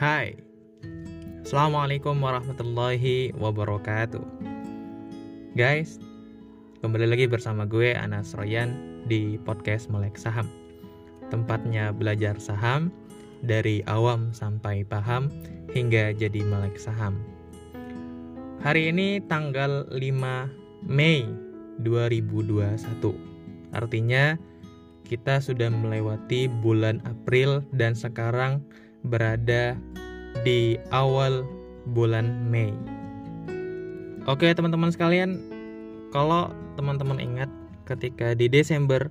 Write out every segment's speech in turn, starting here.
Hai. Assalamualaikum warahmatullahi wabarakatuh. Guys Kembali lagi bersama gue Anas Royan Di podcast Melek Saham. Tempatnya belajar saham Dari awam sampai paham Hingga jadi melek saham. Hari ini tanggal 5 Mei 2021 Artinya kita sudah melewati bulan April dan sekarang berada di awal bulan Mei. Oke, teman-teman sekalian, kalau teman-teman ingat ketika di Desember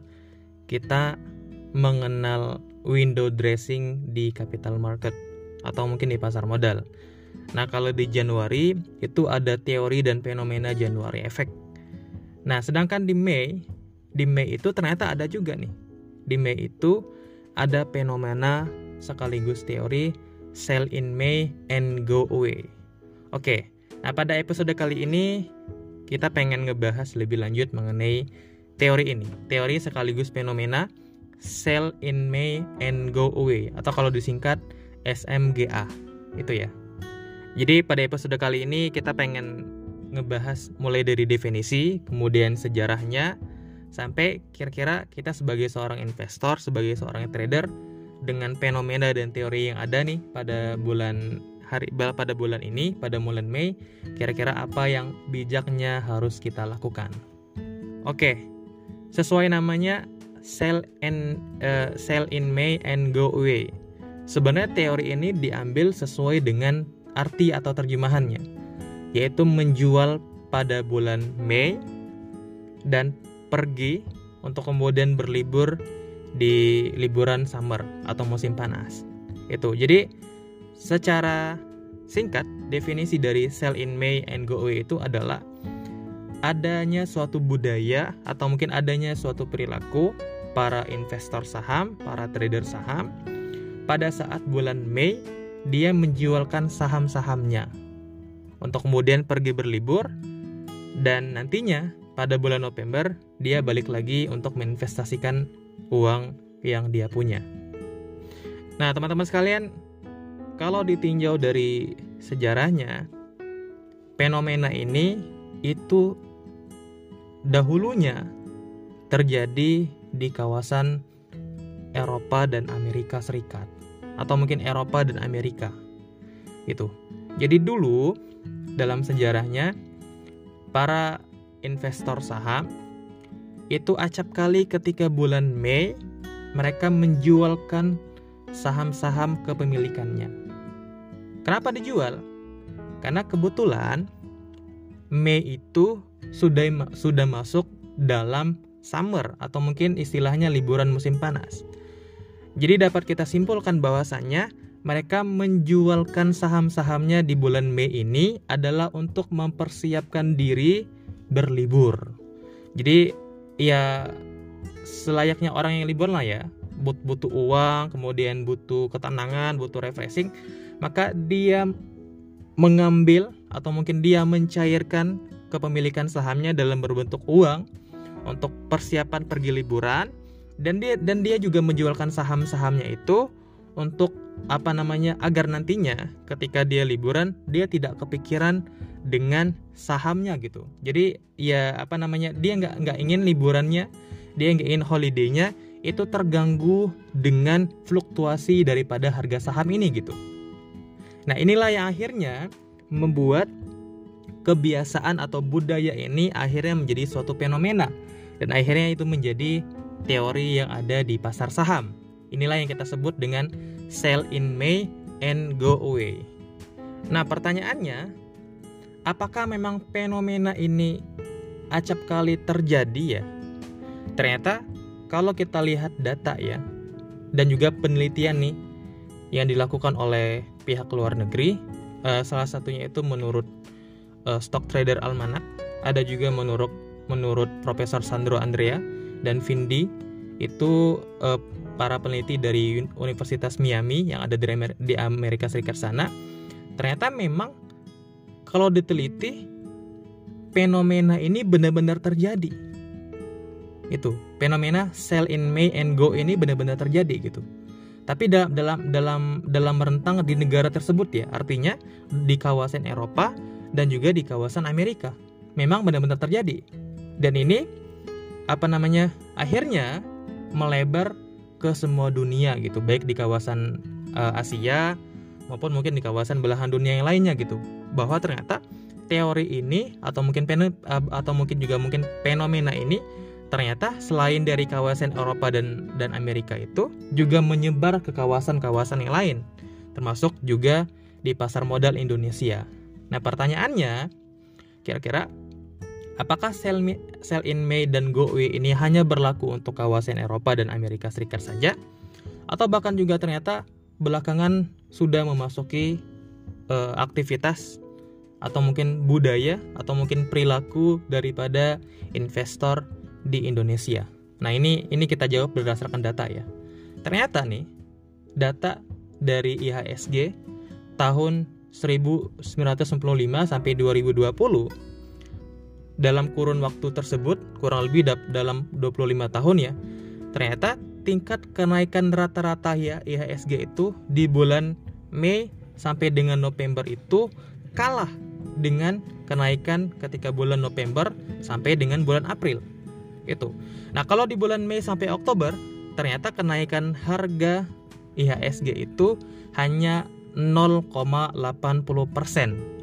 kita mengenal window dressing di capital market atau mungkin di pasar modal. Nah, kalau di Januari itu ada teori dan fenomena Januari effect. Nah, sedangkan di Mei, di Mei itu ternyata ada juga nih di Mei itu ada fenomena sekaligus teori sell in May and go away. Oke, nah pada episode kali ini kita pengen ngebahas lebih lanjut mengenai teori ini. Teori sekaligus fenomena sell in May and go away atau kalau disingkat SMGA. Itu ya. Jadi pada episode kali ini kita pengen ngebahas mulai dari definisi, kemudian sejarahnya, sampai kira-kira kita sebagai seorang investor, sebagai seorang trader dengan fenomena dan teori yang ada nih pada bulan hari pada bulan ini, pada bulan Mei, kira-kira apa yang bijaknya harus kita lakukan. Oke. Sesuai namanya sell and uh, sell in May and go away. Sebenarnya teori ini diambil sesuai dengan arti atau terjemahannya, yaitu menjual pada bulan Mei dan pergi untuk kemudian berlibur di liburan summer atau musim panas. Itu. Jadi secara singkat definisi dari sell in May and go away itu adalah adanya suatu budaya atau mungkin adanya suatu perilaku para investor saham, para trader saham pada saat bulan Mei dia menjualkan saham-sahamnya untuk kemudian pergi berlibur dan nantinya pada bulan November dia balik lagi untuk menginvestasikan uang yang dia punya. Nah, teman-teman sekalian, kalau ditinjau dari sejarahnya, fenomena ini itu dahulunya terjadi di kawasan Eropa dan Amerika Serikat atau mungkin Eropa dan Amerika. Itu. Jadi dulu dalam sejarahnya para investor saham itu acap kali ketika bulan Mei mereka menjualkan saham-saham kepemilikannya. Kenapa dijual? Karena kebetulan Mei itu sudah sudah masuk dalam summer atau mungkin istilahnya liburan musim panas. Jadi dapat kita simpulkan bahwasannya mereka menjualkan saham-sahamnya di bulan Mei ini adalah untuk mempersiapkan diri berlibur. Jadi ya selayaknya orang yang libur lah ya, butuh uang, kemudian butuh ketenangan, butuh refreshing, maka dia mengambil atau mungkin dia mencairkan kepemilikan sahamnya dalam berbentuk uang untuk persiapan pergi liburan. Dan dia dan dia juga menjualkan saham-sahamnya itu untuk apa namanya agar nantinya ketika dia liburan dia tidak kepikiran dengan sahamnya gitu. Jadi ya apa namanya dia nggak nggak ingin liburannya, dia nggak ingin holidaynya itu terganggu dengan fluktuasi daripada harga saham ini gitu. Nah inilah yang akhirnya membuat kebiasaan atau budaya ini akhirnya menjadi suatu fenomena dan akhirnya itu menjadi teori yang ada di pasar saham. Inilah yang kita sebut dengan sell in May and go away. Nah pertanyaannya apakah memang fenomena ini acap kali terjadi ya? Ternyata kalau kita lihat data ya dan juga penelitian nih yang dilakukan oleh pihak luar negeri, uh, salah satunya itu menurut uh, Stock Trader Almanac, ada juga menurut menurut Profesor Sandro Andrea dan Vindi itu uh, para peneliti dari Universitas Miami yang ada di Amerika Serikat sana ternyata memang kalau diteliti fenomena ini benar-benar terjadi. Itu, fenomena sell in May and go ini benar-benar terjadi gitu. tapi dalam dalam dalam dalam rentang di negara tersebut ya artinya di kawasan Eropa dan juga di kawasan Amerika memang benar-benar terjadi dan ini apa namanya akhirnya melebar ke semua dunia gitu baik di kawasan uh, Asia maupun mungkin di kawasan belahan dunia yang lainnya gitu bahwa ternyata teori ini atau mungkin atau mungkin juga mungkin fenomena ini ternyata selain dari kawasan Eropa dan dan Amerika itu juga menyebar ke kawasan-kawasan yang lain, termasuk juga di pasar modal Indonesia. Nah, pertanyaannya kira-kira apakah sell, sell in May dan go away ini hanya berlaku untuk kawasan Eropa dan Amerika Serikat saja atau bahkan juga ternyata belakangan sudah memasuki uh, aktivitas atau mungkin budaya atau mungkin perilaku daripada investor di Indonesia. Nah, ini ini kita jawab berdasarkan data ya. Ternyata nih data dari IHSG tahun 1995 sampai 2020 dalam kurun waktu tersebut kurang lebih dalam 25 tahun ya. Ternyata tingkat kenaikan rata-rata ya IHSG itu di bulan Mei sampai dengan November itu kalah dengan kenaikan ketika bulan November sampai dengan bulan April itu. Nah, kalau di bulan Mei sampai Oktober ternyata kenaikan harga IHSG itu hanya 0,80%.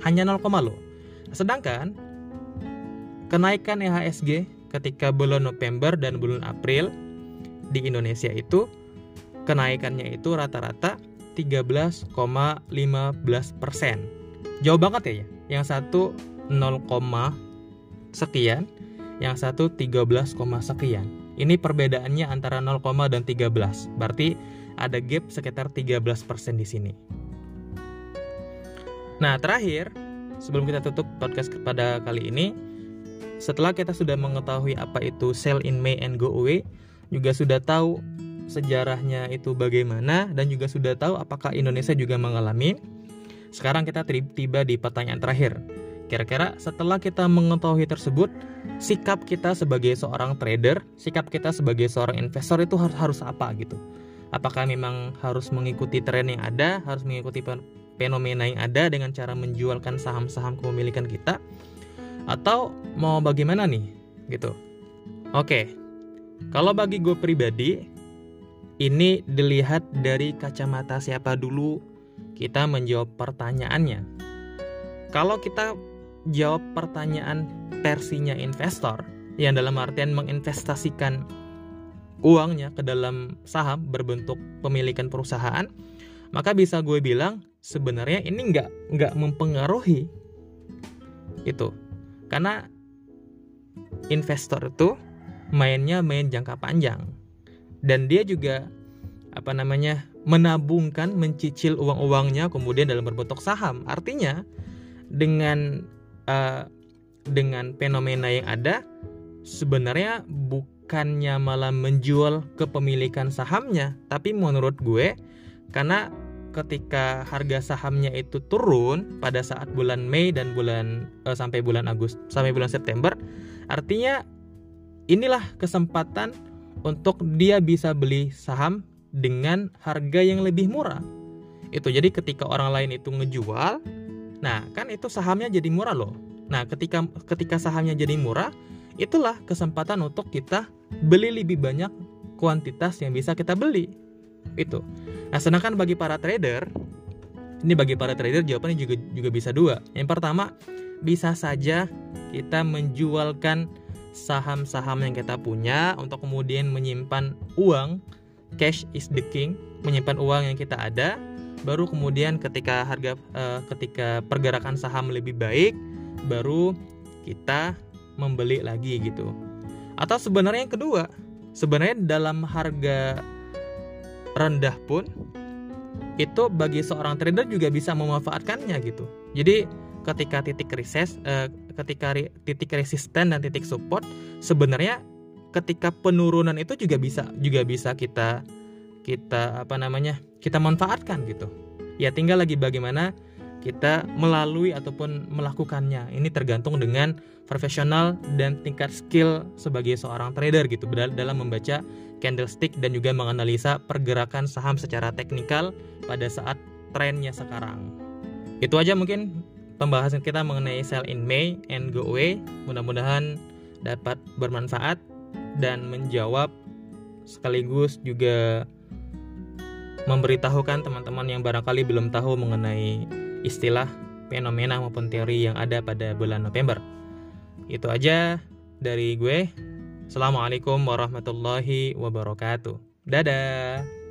Hanya 0, loh. Sedangkan kenaikan IHSG ketika bulan November dan bulan April di Indonesia itu kenaikannya itu rata-rata 13,15%. Jauh banget ya, ya. Yang satu 0, sekian, yang satu 13, sekian. Ini perbedaannya antara 0, dan 13. Berarti ada gap sekitar 13% di sini. Nah, terakhir, sebelum kita tutup podcast pada kali ini, setelah kita sudah mengetahui apa itu sell in May and go away, juga sudah tahu sejarahnya itu bagaimana dan juga sudah tahu apakah Indonesia juga mengalami. Sekarang kita tiba di pertanyaan terakhir Kira-kira setelah kita mengetahui tersebut, sikap kita sebagai seorang trader, sikap kita sebagai seorang investor itu harus harus apa gitu? Apakah memang harus mengikuti tren yang ada, harus mengikuti fenomena yang ada dengan cara menjualkan saham-saham kepemilikan kita, atau mau bagaimana nih gitu? Oke, kalau bagi gue pribadi, ini dilihat dari kacamata siapa dulu kita menjawab pertanyaannya. Kalau kita jawab pertanyaan versinya investor yang dalam artian menginvestasikan uangnya ke dalam saham berbentuk pemilikan perusahaan, maka bisa gue bilang sebenarnya ini nggak nggak mempengaruhi. Itu karena investor itu mainnya main jangka panjang. Dan dia juga apa namanya menabungkan mencicil uang-uangnya kemudian dalam berbentuk saham. Artinya dengan uh, dengan fenomena yang ada sebenarnya bukannya malah menjual kepemilikan sahamnya. Tapi menurut gue karena ketika harga sahamnya itu turun pada saat bulan Mei dan bulan uh, sampai bulan Agustus sampai bulan September artinya inilah kesempatan untuk dia bisa beli saham dengan harga yang lebih murah itu jadi ketika orang lain itu ngejual Nah, kan itu sahamnya jadi murah loh. Nah, ketika ketika sahamnya jadi murah, itulah kesempatan untuk kita beli lebih banyak kuantitas yang bisa kita beli. Itu. Nah, sedangkan bagi para trader, ini bagi para trader jawabannya juga juga bisa dua. Yang pertama, bisa saja kita menjualkan saham-saham yang kita punya untuk kemudian menyimpan uang cash is the king menyimpan uang yang kita ada baru kemudian ketika harga uh, ketika pergerakan saham lebih baik baru kita membeli lagi gitu. Atau sebenarnya yang kedua sebenarnya dalam harga rendah pun itu bagi seorang trader juga bisa memanfaatkannya gitu. Jadi ketika titik reses uh, ketika ri, titik resisten dan titik support sebenarnya ketika penurunan itu juga bisa juga bisa kita kita apa namanya kita manfaatkan gitu ya tinggal lagi bagaimana kita melalui ataupun melakukannya. Ini tergantung dengan profesional dan tingkat skill sebagai seorang trader gitu dalam membaca candlestick dan juga menganalisa pergerakan saham secara teknikal pada saat trennya sekarang. Itu aja mungkin pembahasan kita mengenai sell in May and go away. Mudah-mudahan dapat bermanfaat dan menjawab sekaligus juga memberitahukan teman-teman yang barangkali belum tahu mengenai istilah fenomena maupun teori yang ada pada bulan November. Itu aja dari gue. Assalamualaikum warahmatullahi wabarakatuh. Dadah.